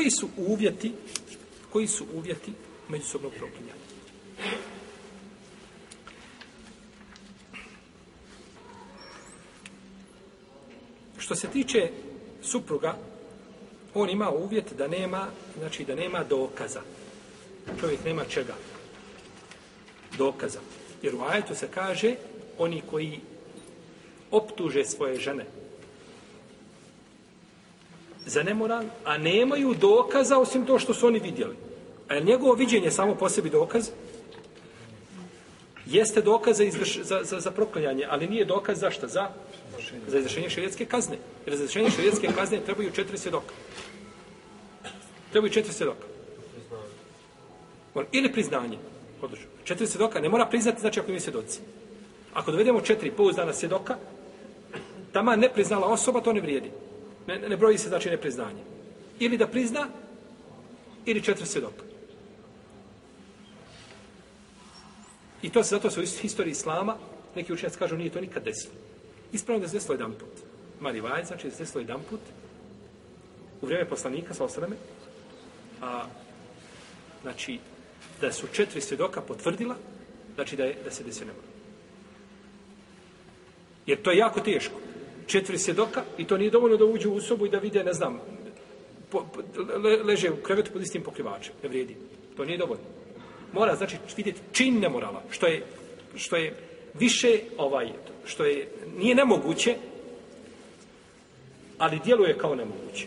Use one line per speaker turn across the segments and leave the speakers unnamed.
Koji su uvjeti, koji su uvjeti međusobnog proklinjanja? Što se tiče supruga, on ima uvjet da nema, znači da nema dokaza. Čovjek nema čega? Dokaza. Jer u ajetu se kaže, oni koji optuže svoje žene za nemoral, a nemaju dokaza osim to što su oni vidjeli. A je njegovo viđenje samo po sebi dokaz? Jeste dokaz za, izvrš, za, za, za proklanjanje, ali nije dokaz za šta? Za, za izvršenje šarijetske kazne. Jer za izvršenje šarijetske kazne trebaju četiri svjedoka. Trebaju četiri svjedoka. Ili priznanje. Odlično. Četiri svjedoka ne mora priznati, znači ako mi svjedoci. Ako dovedemo četiri pouzdana svjedoka, tama ne priznala osoba, to ne vrijedi. Ne, ne broji se znači nepriznanje. Ili da prizna, ili četiri svjedoka. I to se zato su u historiji Islama, neki učenjaci kažu, nije to nikad desilo. Ispravno da se desilo jedan put. Mari Vajd, znači da se desilo jedan put, u vrijeme poslanika, sa osreme, a, znači, da su četiri svjedoka potvrdila, znači da, je, da se desio nema. Jer to je jako teško. Četiri svjedoka i to nije dovoljno da uđu u sobu i da vide, ne znam, po, po, le, leže u krevetu pod istim pokrivačem. Ne vrijedi. To nije dovoljno. Mora, znači, vidjeti čin nemorala, što je, što je više, ovaj, što je, nije nemoguće, ali djeluje kao nemoguće.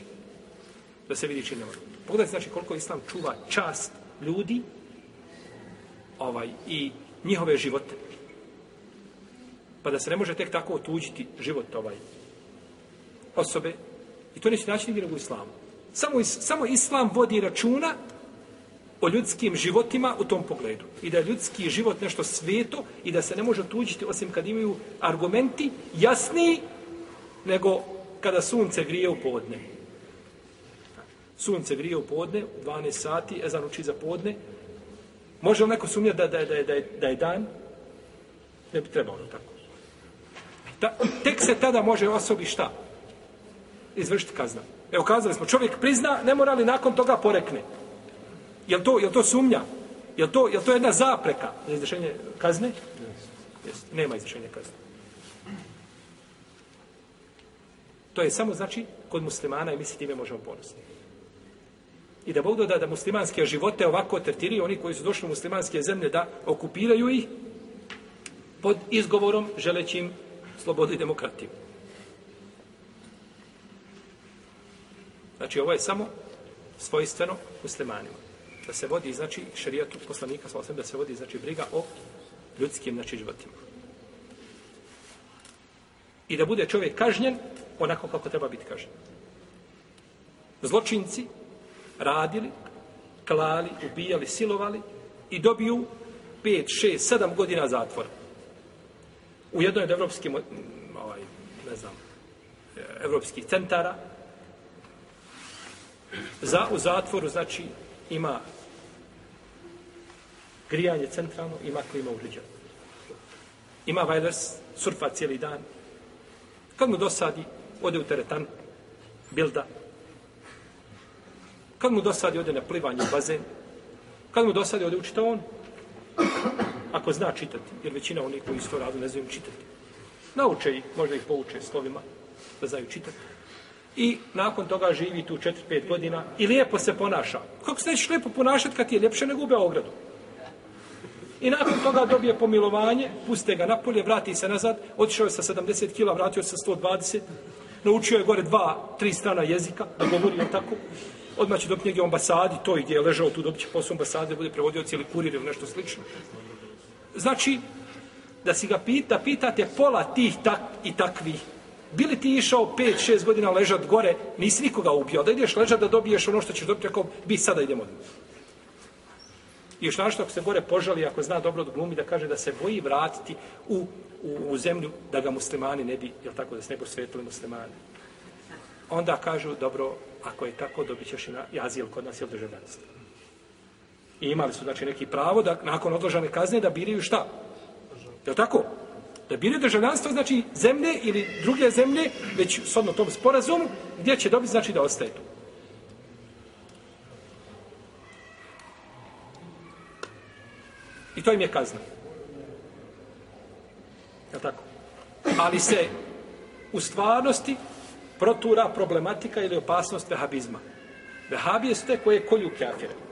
Da se vidi čin nemorala. Pogledajte, znači, koliko Islam čuva čast ljudi ovaj i njihove živote. Pa da se ne može tek tako otuđiti život ovaj osobe. I to neće naći nigdje u islamu. Samo, is, samo islam vodi računa o ljudskim životima u tom pogledu. I da je ljudski život nešto sveto i da se ne može otuđiti osim kad imaju argumenti jasniji nego kada sunce grije u podne. Sunce grije u podne, u 12 sati, ezan uči za podne. Može li neko sumnjati da, da, da, da, da je dan? Ne bi trebalo tako. Da, tek se tada može osobi šta? Izvršiti kazna. Evo kazali smo, čovjek prizna, ne mora li nakon toga porekne. Jel to, jel to sumnja? Jel to, jel to jedna zapreka za izvršenje kazne? Yes. Nema izvršenja kazne. To je samo znači kod muslimana i mi se time možemo ponositi. I da Bog doda da muslimanske živote ovako tretiraju oni koji su došli u muslimanske zemlje da okupiraju ih pod izgovorom želećim slobodu i demokratiju. Znači ovo je samo svojstveno muslimanima. Da se vodi, znači, šarijatu poslanika, sa da se vodi, znači, briga o ljudskim, znači, životima. I da bude čovjek kažnjen onako kako treba biti kažnjen. Zločinci radili, klali, ubijali, silovali i dobiju 5, 6, 7 godina zatvora. U jednoj od evropskih, ovaj, ne znam, e, evropskih centara, za, u zatvoru, znači, ima grijanje centralno, ima klima uređena. Ima Vajlers, surfa cijeli dan. Kad mu dosadi, ode u teretan, bilda, Kad mu dosadi ode na plivanje u bazen, kad mu dosadi ode u on, ako zna čitati, jer većina onih koji isto radu ne znaju čitati. Nauče ih, možda ih pouče slovima da znaju čitati. I nakon toga živi tu 4-5 godina i lijepo se ponaša. Kako se nećeš lijepo ponašati kad ti je ljepše nego u Beogradu? I nakon toga dobije pomilovanje, puste ga napolje, vrati se nazad, otišao je sa 70 kila, vratio se sa 120, naučio je gore dva, tri strana jezika, da govori on tako, odmah će dobiti negdje ambasadi, to gdje je ležao tu, dobit će posao ambasade, bude prevodio cijeli kurir ili nešto slično. Znači, da si ga pita, pitate pola tih tak i takvih. Bili ti išao 5-6 godina ležat gore, nisi nikoga ubio, da ideš ležat da dobiješ ono što ćeš dobiti, ako bi sada idemo. I još našto ako se gore požali, ako zna dobro od glumi, da kaže da se boji vratiti u, u, u zemlju, da ga muslimani ne bi, jel tako, da se ne posvetili muslimani. Onda kažu, dobro, ako je tako, dobit ćeš i na jazil kod nas, jel državljanstvo. I imali su, znači, neki pravo da nakon odložane kazne da biraju šta? Je li tako? Da biraju državljanstvo, znači, zemlje ili druge zemlje, već sodno tom sporazumu, gdje će dobiti, znači, da ostaje tu. I to im je kazna. Je li tako? Ali se u stvarnosti protura problematika ili opasnost vehabizma. Vehabije su te koje kolju kafire.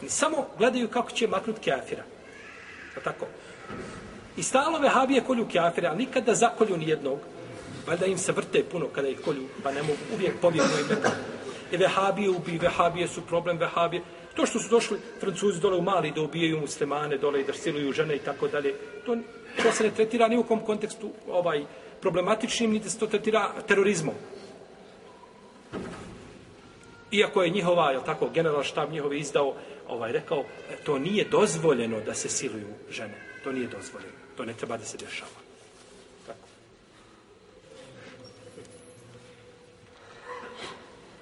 Oni samo gledaju kako će maknuti kafira. Pa tako? I stalo vehabije kolju kafira, ali nikada zakolju ni jednog. Valjda im se vrte puno kada ih kolju, pa ne mogu uvijek pobjegnu im nekako. E vehabije ubi, vehabije su problem, vehabije. To što su došli francuzi dole u Mali da ubijaju muslimane dole i da siluju žene i tako dalje, to, to se ne tretira ni u kom kontekstu ovaj problematičnim, niti se to tretira terorizmom. Iako je njihova, je tako, general štab njihove izdao, ovaj, rekao, e, to nije dozvoljeno da se siluju žene. To nije dozvoljeno. To ne treba da se dešava. Tako.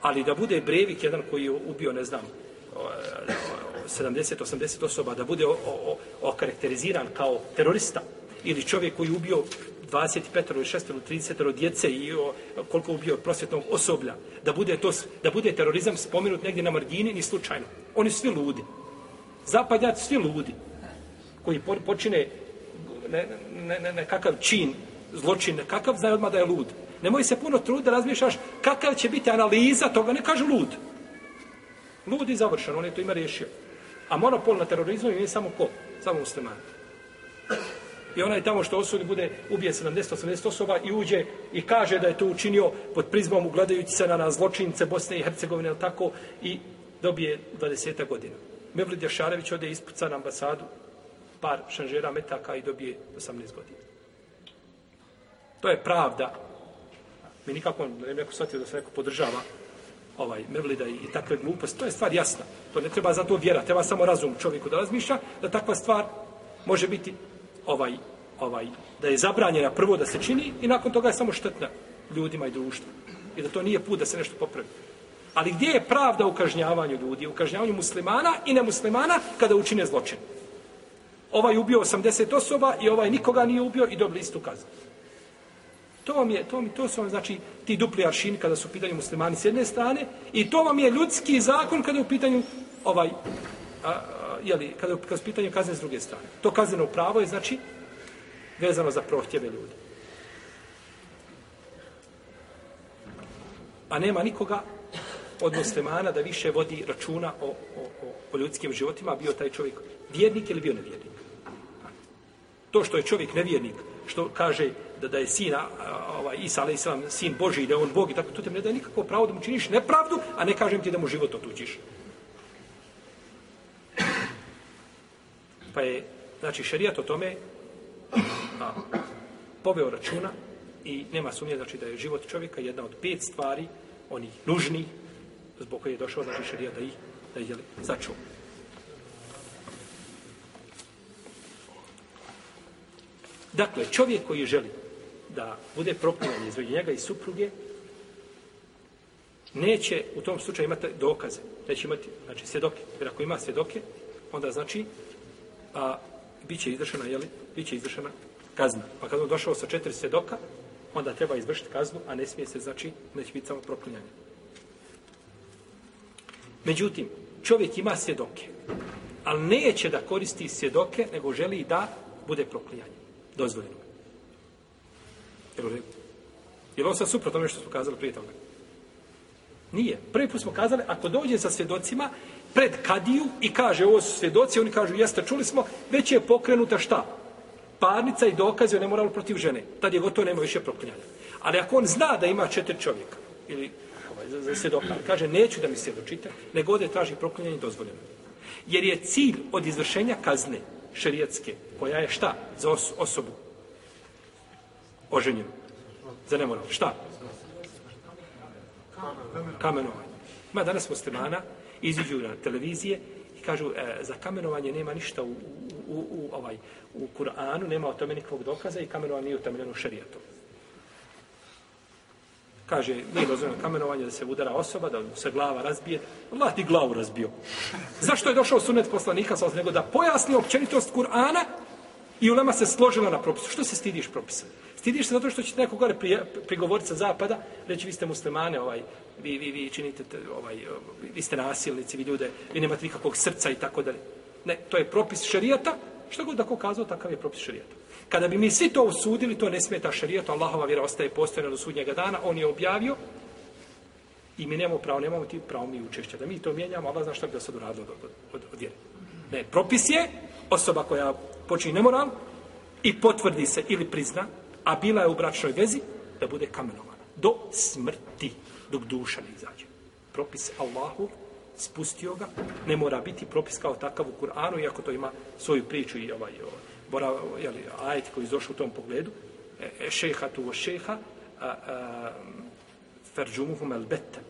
Ali da bude brevik jedan koji je ubio, ne znam, 70-80 osoba, da bude okarakteriziran kao terorista, ili čovjek koji je ubio 25 ili 6 ili 30 djece i o, koliko ubio prosvjetnog osoblja, da bude, to, da bude terorizam spomenut negdje na margini, ni slučajno. Oni svi ludi. Zapadnjaci svi ludi, koji počine ne, ne, ne, ne, kakav čin, zločin, kakav znaju odmah da je lud. Nemoj se puno truditi da razmišljaš kakav će biti analiza toga, ne kaže lud. Lud i završen, on je to ima riješio. A monopol na terorizmu je samo ko? Samo musliman. I onaj tamo što osudi bude ubije 70-80 osoba i uđe i kaže da je to učinio pod prizmom ugledajući se na, na zločince Bosne i Hercegovine, tako, i dobije 20 godina. Mevlid Jašarević ode ispuca na ambasadu par šanžera metaka i dobije 18 godina. To je pravda. Mi nikako ne neko shvatio da se neko podržava ovaj Mevlida i, i takve gluposti. To je stvar jasna. To ne treba za to vjera. Treba samo razum čovjeku da razmišlja da takva stvar može biti ovaj, ovaj, da je zabranjena prvo da se čini i nakon toga je samo štetna ljudima i društvu. I da to nije put da se nešto popravi. Ali gdje je pravda u kažnjavanju ljudi? U kažnjavanju muslimana i nemuslimana kada učine zločin. Ovaj ubio 80 osoba i ovaj nikoga nije ubio i dobili istu kaznu. To vam je, to, mi, to su vam, znači, ti dupli aršini kada su u pitanju muslimani s jedne strane i to vam je ljudski zakon kada je u pitanju ovaj, a, jeli, kada, kada su pitanju kazne s druge strane. To kazneno pravo je, znači, vezano za prohtjeve ljudi. A nema nikoga od muslimana da više vodi računa o, o, o, o ljudskim životima, bio taj čovjek vjernik ili bio nevjernik. To što je čovjek nevjernik, što kaže da da je sina ovaj Isa alejhi sin Boži da je on Bog i tako to te ne daje nikakvo pravo da mu činiš nepravdu, a ne kažem ti da mu život otuđiš. Pa je, znači, šarijat o tome a, poveo računa i nema sumnje, znači, da je život čovjeka jedna od pet stvari, oni nužni, zbog koje je došao, znači, šarija da ih, da ih, jeli, začuo. Dakle, čovjek koji želi da bude proklinjan između njega i supruge, neće u tom slučaju imati dokaze. Neće imati, znači, svjedoke. Jer ako ima svjedoke, onda znači a bit će izvršena, jeli, bit će izvršena kazna. Pa kad on došao sa četiri svjedoka, onda treba izvršiti kaznu, a ne smije se, znači, neće biti samo proklinjanje. Međutim, čovjek ima svjedoke, ali neće da koristi svjedoke, nego želi da bude proklijanje. Dozvoljeno. Jel, je li ovo sad suprotno ono što smo kazali prije toga? Nije. Prvi put smo kazali, ako dođe sa svjedocima, pred kadiju i kaže ovo su svjedoci, oni kažu jeste, čuli smo, već je pokrenuta šta? Parnica i dokaze o nemoralu protiv žene. Tad je gotovo, nema više proklinjanja. Ali ako on zna da ima četiri čovjeka, ili za, za svjedoka, kaže neću da mi se nego ode traži proklinjanje dozvoljeno. Jer je cilj od izvršenja kazne šerijetske, koja je šta za os osobu oženjenu, za nemoral, šta? Kamenovanje. Ma danas muslimana, iziđu na televizije i kažu e, za kamenovanje nema ništa u, u, u, u ovaj u Kur'anu nema o tome nikakvog dokaza i kamenovanje nije utemeljeno u šerijetu. Kaže, nije dozvoljeno kamenovanje da se udara osoba, da se glava razbije. Allah ti glavu razbio. Zašto je došao sunet poslanika sa nego da pojasni općenitost Kur'ana i ulema se složila na propisu. Što se stidiš propisa? Stidiš se zato što će neko gore prigovoriti sa zapada, reći vi ste muslimane, ovaj, vi, vi, vi činite, ovaj, vi ste nasilnici, vi ljude, vi nemate nikakvog srca i tako dalje. Ne, to je propis šarijata, Što god da ko kazao, takav je propis šerijata. Kada bi mi svi to usudili, to ne smeta šarijetu, Allahova vjera ostaje postojena do sudnjega dana, on je objavio i mi nemamo pravo, nemamo ti pravo mi učešća. Da mi to mijenjamo, Allah zna šta bi da sad uradilo od, od, od, od vjere. Ne, propis je osoba koja počini nemoral i potvrdi se ili prizna, a bila je u bračnoj vezi, da bude kamenovana. Do smrti, dok duša ne izađe. Propis Allahu, spustio ga, ne mora biti propis kao takav u Kur'anu, iako to ima svoju priču i ovaj, ovaj bora, jeli, ajet koji izošao u tom pogledu, e, e, šeha tu o šeha, a, a, ferđumuhum el bete.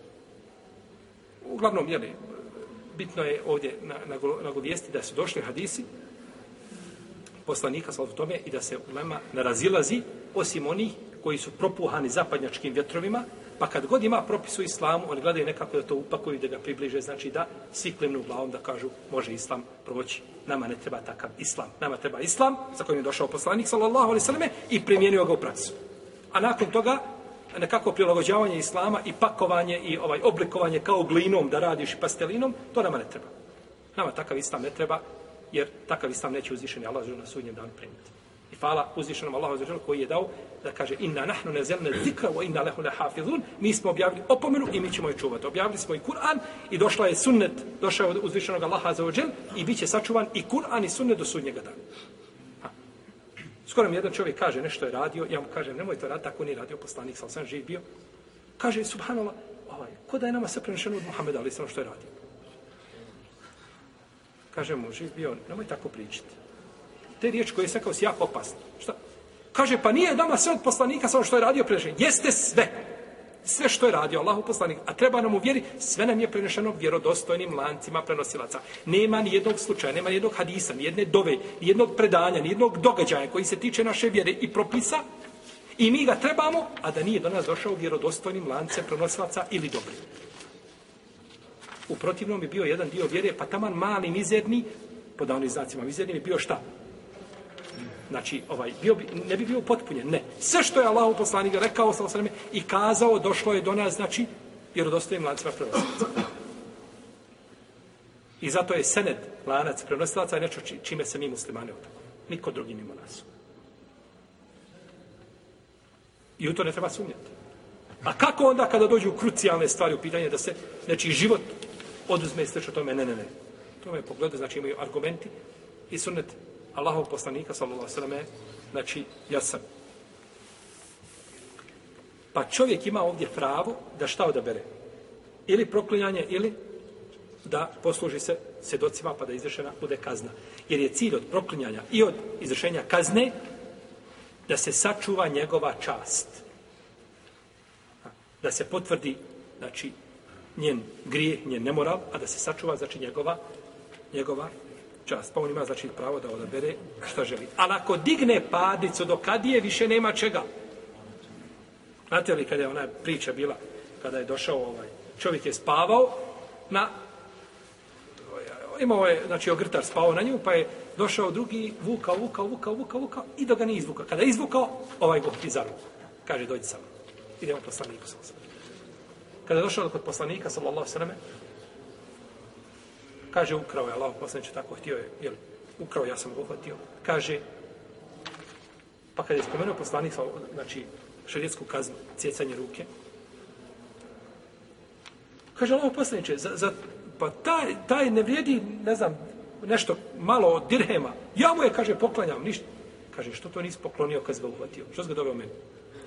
Uglavnom, jeli, bitno je ovdje nagovijesti na, na da su došli hadisi poslanika sa tome i da se ulema narazilazi osim onih koji su propuhani zapadnjačkim vjetrovima, pa kad god ima propis u islamu, oni gledaju nekako da to upakuju da ga približe, znači da svi klimnu glavom da kažu može islam proći. Nama ne treba takav islam. Nama treba islam za kojim je došao poslanik, sallallahu alaihi sallam, i primijenio ga u praksu. A nakon toga, nekako prilagođavanje islama i pakovanje i ovaj oblikovanje kao glinom da radiš i pastelinom, to nama ne treba. Nama takav islam ne treba, jer takav islam neće uzvišeni Allah na sudnjem danu primiti. I hvala uzvišenom Allahu za koji je dao da kaže inna nahnu nazelna zikra wa inna lahu lahafizun. Mi smo objavili opomenu i mi ćemo je čuvati. Objavili smo i Kur'an i došla je sunnet, došao je uzvišenog Allaha za ođel i bit će sačuvan i Kur'an i sunnet do sudnjega dana. Ha. Skoro mi jedan čovjek kaže nešto je radio, ja mu kažem nemoj to raditi, tako nije radio poslanik, sam sam živ bio. Kaže, subhanallah, ovaj, ko da je nama sve prenešeno od Muhammeda, ali sam što je radio. Kaže mu, živ bio, nemoj tako pričati. Te riječi koje je sakao si jako opasne. Šta? Kaže, pa nije nama sve od poslanika samo ono što je radio prenešeno. Jeste sve. Sve što je radio Allahu poslanik. A treba nam uvjeri, sve nam je prenešeno vjerodostojnim lancima prenosilaca. Nema ni jednog slučaja, nema ni jednog hadisa, ni jedne dove, ni jednog predanja, ni jednog događaja koji se tiče naše vjere i propisa. I mi ga trebamo, a da nije do nas došao vjerodostojnim lancem prenosilaca ili dobri. U protivnom bi bio jedan dio vjere, pa taman mali, mizerni, po davnim znacima mizerni, bi bio šta? Znači, ovaj, bio bi, ne bi bio potpunjen, ne. Sve što je Allah poslanik rekao sa osreme, i kazao, došlo je do nas, znači, vjerodostojnim lancima prenosilaca. I zato je sened lanac prenosilaca nešto čime se mi muslimani otako. Niko drugi mimo nas. I u to ne treba sumnjati. A kako onda kada dođu krucijalne stvari u pitanje da se znači život oduzme i slično tome, ne, ne, ne. To me pogleda, znači imaju argumenti i sunnet Allahov poslanika, sallallahu sallam, znači jasan. Pa čovjek ima ovdje pravo da šta odabere? Ili proklinjanje, ili da posluži se sedocima pa da izrešena bude kazna. Jer je cilj od proklinjanja i od izrešenja kazne da se sačuva njegova čast. Da se potvrdi, znači, njen grijeh, njen nemoral, a da se sačuva, znači, njegova, njegova čast. Pa on ima, znači, pravo da odabere šta želi. Ali ako digne padicu do kadije, više nema čega. Znate li kada je ona priča bila, kada je došao ovaj, čovjek je spavao na imao je, znači, ogrtar spavao na nju, pa je došao drugi, vukao, vukao, vukao, vukao, vukao, i da ga nije izvukao. Kada je izvukao, ovaj go ti za Kaže, dođi sa mnom. Idemo poslaniku sa. Kada je došao kod poslanika, sallallahu sallam, kaže, ukrao je Allah, poslaniče, tako htio je, jel, ukrao, ja sam ga uhvatio. Kaže, pa kada je spomenuo poslanik, znači, šarijetsku kaznu, cjecanje ruke, kaže, Allah, poslaniče, za, za, pa taj, taj ne vrijedi, ne znam, nešto malo od dirhema. Ja mu je, kaže, poklanjam, ništa. Kaže, što to nisi poklonio kad ga uhvatio? Što si ga doveo meni?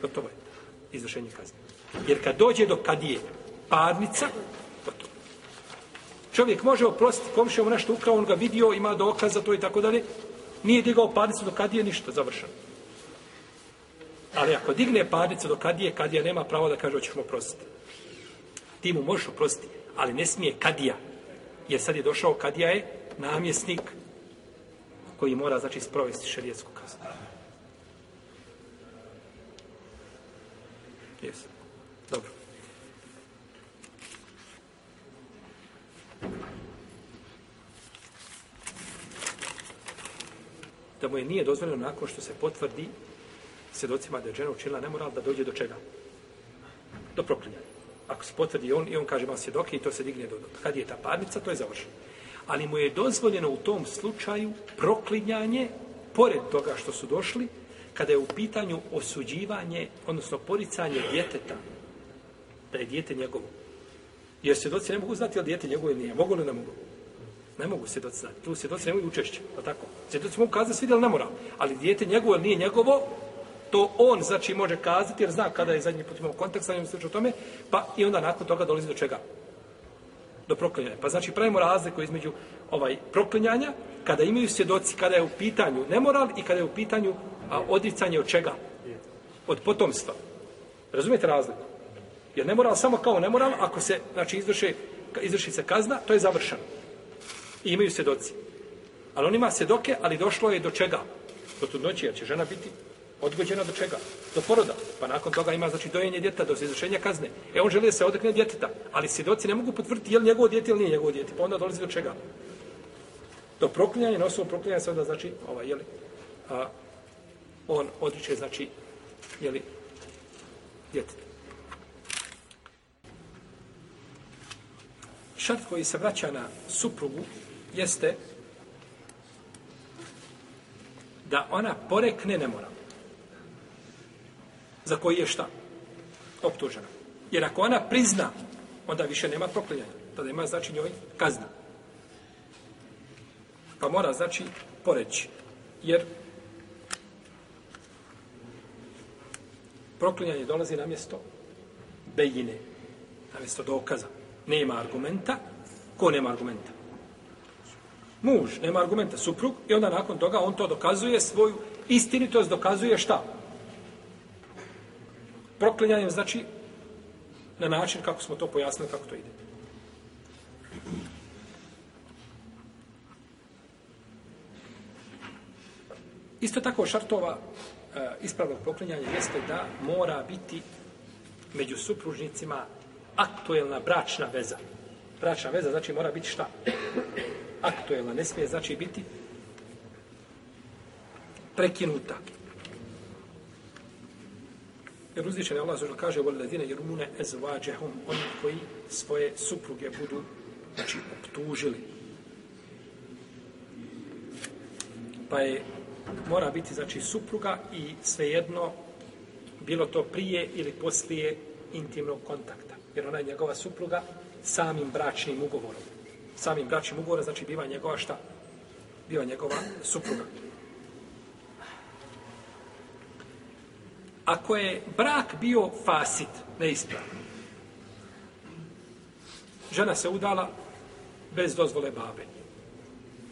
Gotovo je. Izvršenje kazne. Jer kad dođe do kadije parnica. Čovjek može oprostiti komšijom nešto ukrao, on ga vidio, ima dokaz za to i tako dalje. Nije digao parnicu do kadije, ništa, završeno. Ali ako digne parnicu do kadije, kadija nema pravo da kaže, hoćeš mu oprostiti. Ti mu možeš oprostiti, ali ne smije kadija. Jer sad je došao, kadija je namjesnik koji mora, znači, sprovesti šerijetsku kaznu. Jesu. Dobro. Da mu je nije dozvoljeno nakon što se potvrdi svjedocima da je žena učinila nemoral da dođe do čega? Do proklinjanja. Ako se potvrdi on i on kaže ima svjedoke i to se digne do, do kad je ta parnica, to je završeno. Ali mu je dozvoljeno u tom slučaju proklinjanje, pored toga što su došli, kada je u pitanju osuđivanje, odnosno poricanje djeteta, da je djete njegovo. Jer svjedoci ne mogu znati je li djete njegovo ili nije. Mogu li ne mogu? Ne mogu svjedoci znati. Tu svjedoci ne učešće. Pa tako. Svjedoci mogu kazati svi da ne mora. Ali dijete njegovo ili nije njegovo, to on znači može kazati jer zna kada je zadnji put imao kontakt sa njim o tome, pa i onda nakon toga dolazi do čega? Do proklinjanja. Pa znači pravimo razliku između ovaj proklinjanja, kada imaju svjedoci, kada je u pitanju nemoral i kada je u pitanju a, odricanje od čega? Od potomstva. Razumijete razliku? Jer nemoral samo kao nemoral, ako se znači, izvrše, izvrši se kazna, to je završeno. I imaju svjedoci. Ali on ima svjedoke, ali došlo je do čega? Do trudnoće, jer će žena biti odgođena do čega? Do poroda. Pa nakon toga ima znači dojenje djeta do izvršenja kazne. E on želi da se odrekne djeteta, ali svjedoci ne mogu potvrditi je li njegovo djete ili nije njegovo djete. Pa onda dolazi do čega? Do proklinjanja, na osnovu proklinjanja se onda znači, ovaj, jeli, a, on odriče, znači, jeli, djeteta. Šart koji se vraća na suprugu jeste da ona porekne nemoral. Za koji je šta? Optužena. Jer ako ona prizna, onda više nema proklinjanja. Tada ima, znači, njoj kazna. Pa mora, znači, poreći. Jer proklinjanje dolazi na mjesto bejine, na mjesto dokaza. Nema argumenta. Ko nema argumenta? Muž, nema argumenta, suprug, i onda nakon toga on to dokazuje svoju istinitost, dokazuje šta? Proklinjanjem znači na način kako smo to pojasnili, kako to ide. Isto tako šartova e, ispravnog proklinjanja jeste da mora biti među supružnicima aktuelna bračna veza. Bračna veza znači mora biti šta? Aktuelna, ne smije znači biti prekinuta. Jer uzvišen je Allah zašto kaže voli ladine jer umune ezvađehum oni koji svoje supruge budu znači optužili. Pa je mora biti znači supruga i svejedno bilo to prije ili poslije intimnog kontakta. Jer ona je njegova supruga samim bračnim ugovorom. Samim bračnim ugovorom znači biva njegova šta? Biva njegova supruga. Ako je brak bio fasit, neispravan, žena se udala bez dozvole babe.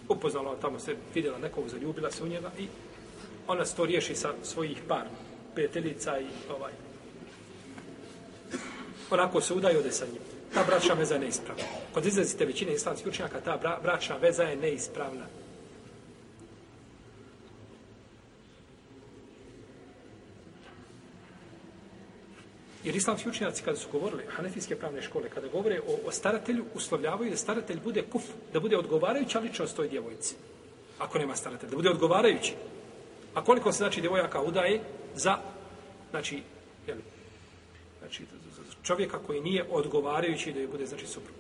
Upoznala tamo se, vidjela nekog, zaljubila se u njega i ona se to riješi sa svojih par prijateljica i ovaj onako se udaju ode sa njim. Ta bračna veza je neispravna. Kod izrazite većine islamskih učenjaka, ta bra, bračna veza je neispravna. Jer islamski učenjaci kada su govorili, hanefijske pravne škole, kada govore o, o staratelju, uslovljavaju da staratelj bude kuf, da bude odgovarajuća ličnost toj djevojci. Ako nema staratelja, da bude odgovarajući. A koliko se znači djevojaka udaje za, znači, jel, znači, čovjeka koji nije odgovarajući da je bude, znači, suprug.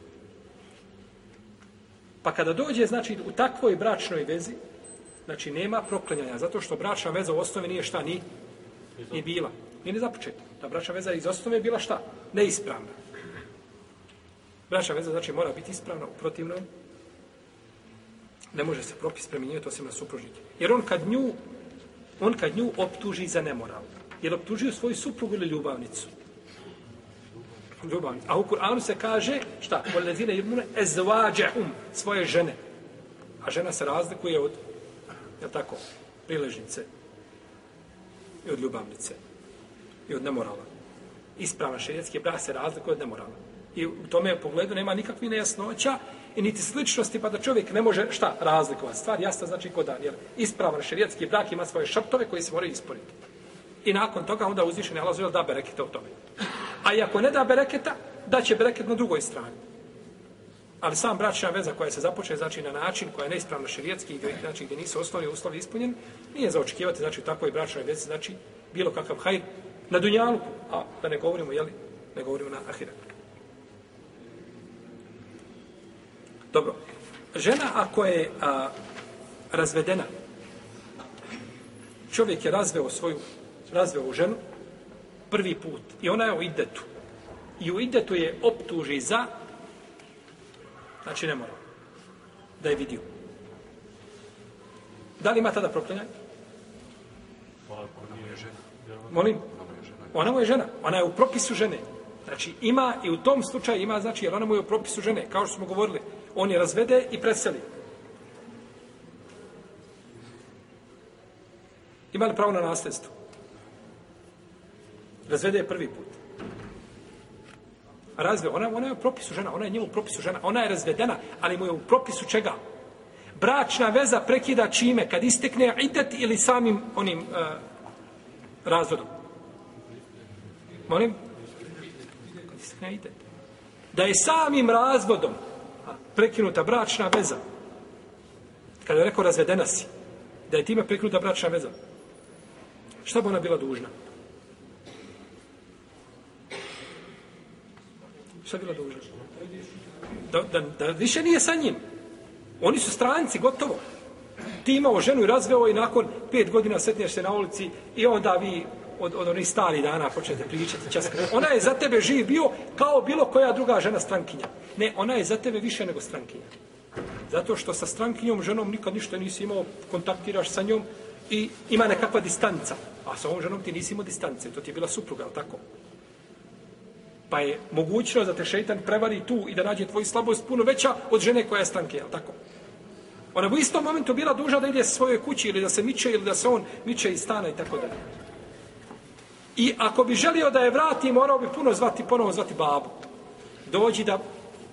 Pa kada dođe, znači, u takvoj bračnoj vezi, znači, nema proklanjanja, zato što bračna veza u osnovi nije šta, ni, ni bila. Nije ni započeta. Ta bračna veza iz osnove je bila šta? Neispravna. Bračna veza, znači, mora biti ispravna u protivnom. Ne može se propis preminjati osim na supružnike. Jer on kad nju, on kad nju optuži za nemoral, jer optužio svoju suprugu ili ljubavnicu, Ljubavni. A u Kur'anu se kaže, šta? Volezine imune ezvađehum, svoje žene. A žena se razlikuje od, je tako, priležnice i od ljubavnice i od nemorala. Ispravan šerijetski brak se razlikuje od nemorala. I u tome pogledu nema nikakvih nejasnoća i niti sličnosti, pa da čovjek ne može šta razlikovati. Stvar jasna znači kod dan, jer ispravan šerijetski brak ima svoje šrtove koji se moraju isporiti. I nakon toga onda uzvišen je Allah da bereketa u tome. A i ako ne da bereketa, da će bereket na drugoj strani. Ali sam bračna veza koja se započne znači na način koja je neispravno šerijetski, znači gdje nisu osnovni uslovi ispunjeni, nije za očekivati znači u takvoj bračnoj vezi znači bilo kakav hajr na dunjalu, a da ne govorimo, jeli, ne govorimo na ahiretu. Dobro. žena ako je a, razvedena, čovjek je razveo svoju, razveo ženu prvi put i ona je u idetu. I u idetu je optuži za, znači ne mora, da je vidio. Da li ima tada proklenjanje? Molim? Ona mu je žena. Ona je u propisu žene. Znači ima i u tom slučaju ima, znači jer ona mu je u propisu žene. Kao što smo govorili, on je razvede i preseli. Ima li pravo na nasljedstvo? Razvede je prvi put. Razve, ona, ona je u propisu žena, ona je njemu u propisu žena, ona je razvedena, ali mu je u propisu čega? Bračna veza prekida čime? Kad istekne idet ili samim onim uh, razvodom? Molim? Kad istekne idet. Da je samim razvodom prekinuta bračna veza. Kada je rekao razvedena si, da je time prekinuta bračna veza. Šta bi ona bila dužna? Šta bi bila dužna? Da, da, da više nije sa njim. Oni su stranci, gotovo. Ti imao ženu i razveo i nakon pet godina setnješ se na ulici i onda vi od, od onih stari dana počnete pričati. Časka. Ona je za tebe živ bio kao bilo koja druga žena strankinja. Ne, ona je za tebe više nego strankinja. Zato što sa strankinjom ženom nikad ništa nisi imao, kontaktiraš sa njom i ima nekakva distanca. A sa ovom ženom ti nisi imao distance, to ti je bila supruga, tako? Pa je mogućnost da te šeitan prevari tu i da nađe tvoju slabost puno veća od žene koja je stanke, jel tako? Ona bi u istom momentu bila duža da ide svojoj kući ili da se miče ili da se on miče iz stana i tako dalje. I ako bi želio da je vrati, morao bi puno zvati, ponovo zvati babu. Dođi da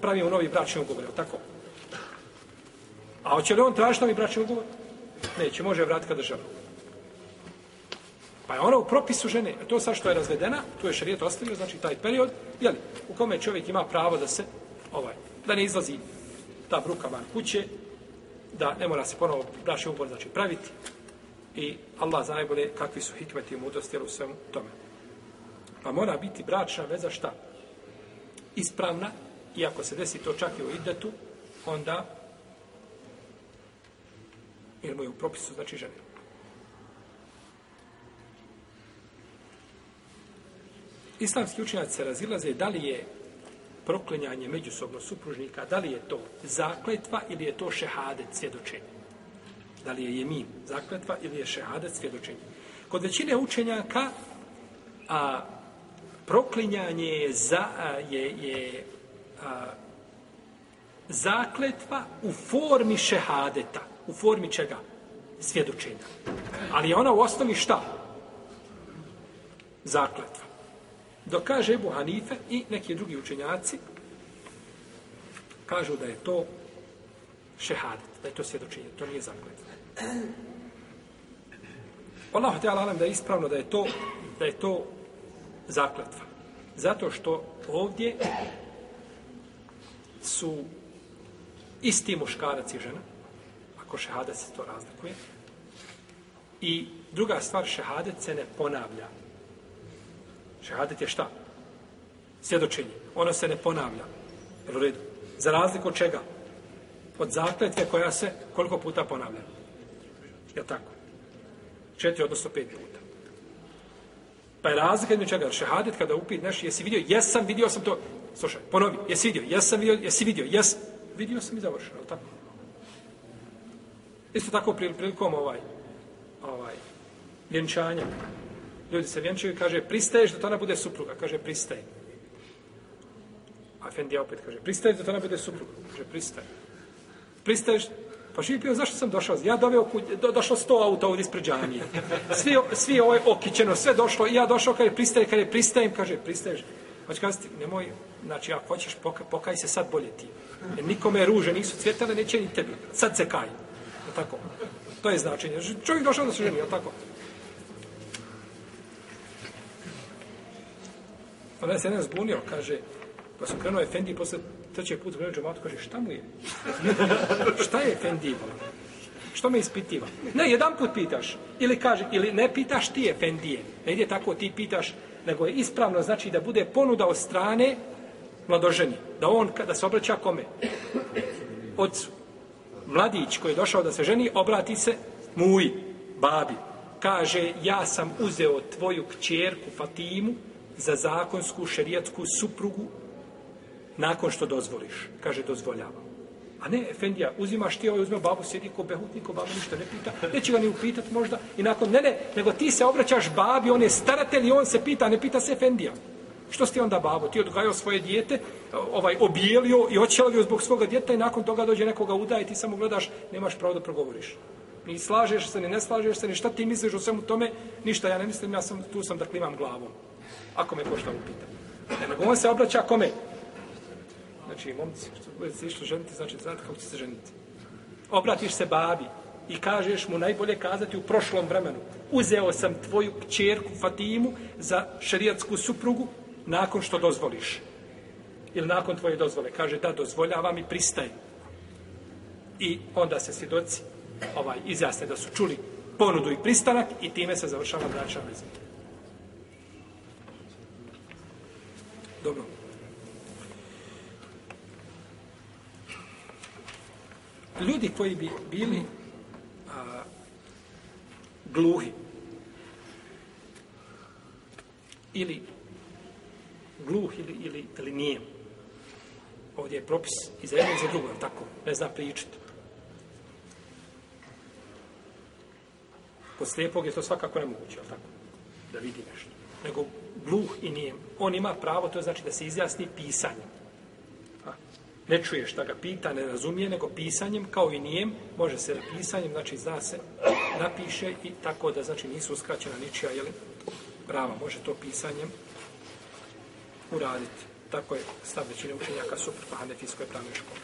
pravimo novi bračni ugovor, tako? A hoće li on tražiti novi bračni ugovor? Neće, može vratiti kada želi. Pa je ona u propisu žene, to sa što je razvedena, tu je šarijet ostavio, znači taj period, jeli, u kome čovjek ima pravo da se, ovaj, da ne izlazi ta bruka van kuće, da ne mora se ponovo braši ugovor, znači praviti, i Allah zna najbolje kakvi su hikmeti i mudrosti u svemu tome. Pa mora biti bračna veza šta? Ispravna, i ako se desi to čak i u idetu, onda jer mu je u propisu znači žene. Islamski učenjaci se razilaze da li je proklinjanje međusobno supružnika, da li je to zakletva ili je to šehadet svjedočenje. Da li je jemin zakletva ili je šehadet svjedočenje. Kod većine učenjaka a, proklinjanje je, za, a, je, je a, zakletva u formi šehadeta. U formi čega? Svjedočenja. Ali je ona u osnovi šta? Zakletva. Dok kaže Ebu Hanife i neki drugi učenjaci, kažu da je to šehadet, da je to svjedočenje, to nije zakletva. Allah te alam da je ispravno da je to da je to zakletva. Zato što ovdje su isti muškarac i žena, ako šehadet se to razlikuje. I druga stvar, šehadet se ne ponavlja. Šehadet je šta? Svjedočenje. Ono se ne ponavlja. Jel u redu? Za razliku od čega? Od zakletve koja se koliko puta ponavlja? Je tako? Četiri, odnosno pet puta. Pa je razlika između čega? Šehadet kada upit nešto, jesi vidio? Jesam, vidio sam to. Slušaj, ponovi, jesi vidio? Jesam vidio, jesi vidio? Jes, vidio sam i završeno, tako? Isto tako prilikom ovaj, ovaj, vjenčanja. Ljudi se vjenčuju i kaže, pristaješ da to ona bude supruga? Kaže, pristaje. A Efendija opet kaže, pristaješ da to ona bude supruga? Kaže, pristaje. Pristaješ, Pa živi pio, zašto sam došao? Ja doveo kuć, do, došlo sto auta ovdje ispred džanije. Svi, svi ovo je okićeno, sve došlo. I ja došao, kaže, pristaje, kaže, je pristajem, kaže, pristaješ. Hoće kazati, nemoj, znači, ako hoćeš, pokaj, pokaj se sad bolje ti. Jer nikome ruže nisu cvjetale, neće ni tebi. Sad se kaj. Je tako? To je značenje. Čovjek došao da se ženi, je tako? Pa Onda se jedan zbunio, kaže, pa sam krenuo Efendi posle trećeg puta krenuo džematu, kaže, šta mu je? šta je Efendi? Što me ispitiva? Ne, jedan put pitaš. Ili kaže, ili ne pitaš ti Efendije. Ne ide tako, ti pitaš, nego je ispravno, znači da bude ponuda od strane mladoženi. Da on, kada se obraća kome? Ocu. mladić koji je došao da se ženi, obrati se muji, babi. Kaže, ja sam uzeo tvoju kćerku Fatimu za zakonsku šerijetsku suprugu nakon što dozvoliš. Kaže, dozvoljavam. A ne, Efendija, uzimaš ti ovaj, uzme babu, sjedi ko behutnik, ko babu ništa ne pita, neće ga ni upitat možda, i nakon, ne, ne, nego ti se obraćaš babi, on je staratelj i on se pita, ne pita se Efendija. Što si ti onda babo? Ti odgajao svoje dijete, ovaj, obijelio i očelavio zbog svoga djeta i nakon toga dođe nekoga udaje, ti samo gledaš, nemaš pravo da progovoriš. Ni slažeš se, ni ne slažeš se, ni šta ti misliš o svemu tome, ništa ja ne mislim, ja sam, tu sam da klimam glavom. Ako me pošto upita. Ne, nego on se obraća kome? Znači, momci, što bude se išlo ženiti, znači, znate kako će se ženiti. Obratiš se babi i kažeš mu najbolje kazati u prošlom vremenu. Uzeo sam tvoju kćerku Fatimu za šerijatsku suprugu nakon što dozvoliš. Ili nakon tvoje dozvole. Kaže da dozvoljavam i pristajem. I onda se svjedoci ovaj, izjasne da su čuli ponudu i pristanak i time se završava braća veza. Dobro. Ljudi koji bi bili a, gluhi ili gluh ili, ili, ili nije. Ovdje je propis i za jedno i za drugo, tako, ne zna pričati. Kod slijepog je to svakako nemoguće, ali tako, da vidi nešto. Nego gluh i nijem. On ima pravo, to znači da se izjasni pisanjem. A, ne čuje šta ga pita, ne razumije, nego pisanjem, kao i nijem, može se da pisanjem, znači zna se, napiše i tako da, znači, nisu uskraćena ničija, jel, prava, može to pisanjem uraditi. Tako je stav većine učenjaka suprotno Hanefijskoj pravnoj školi.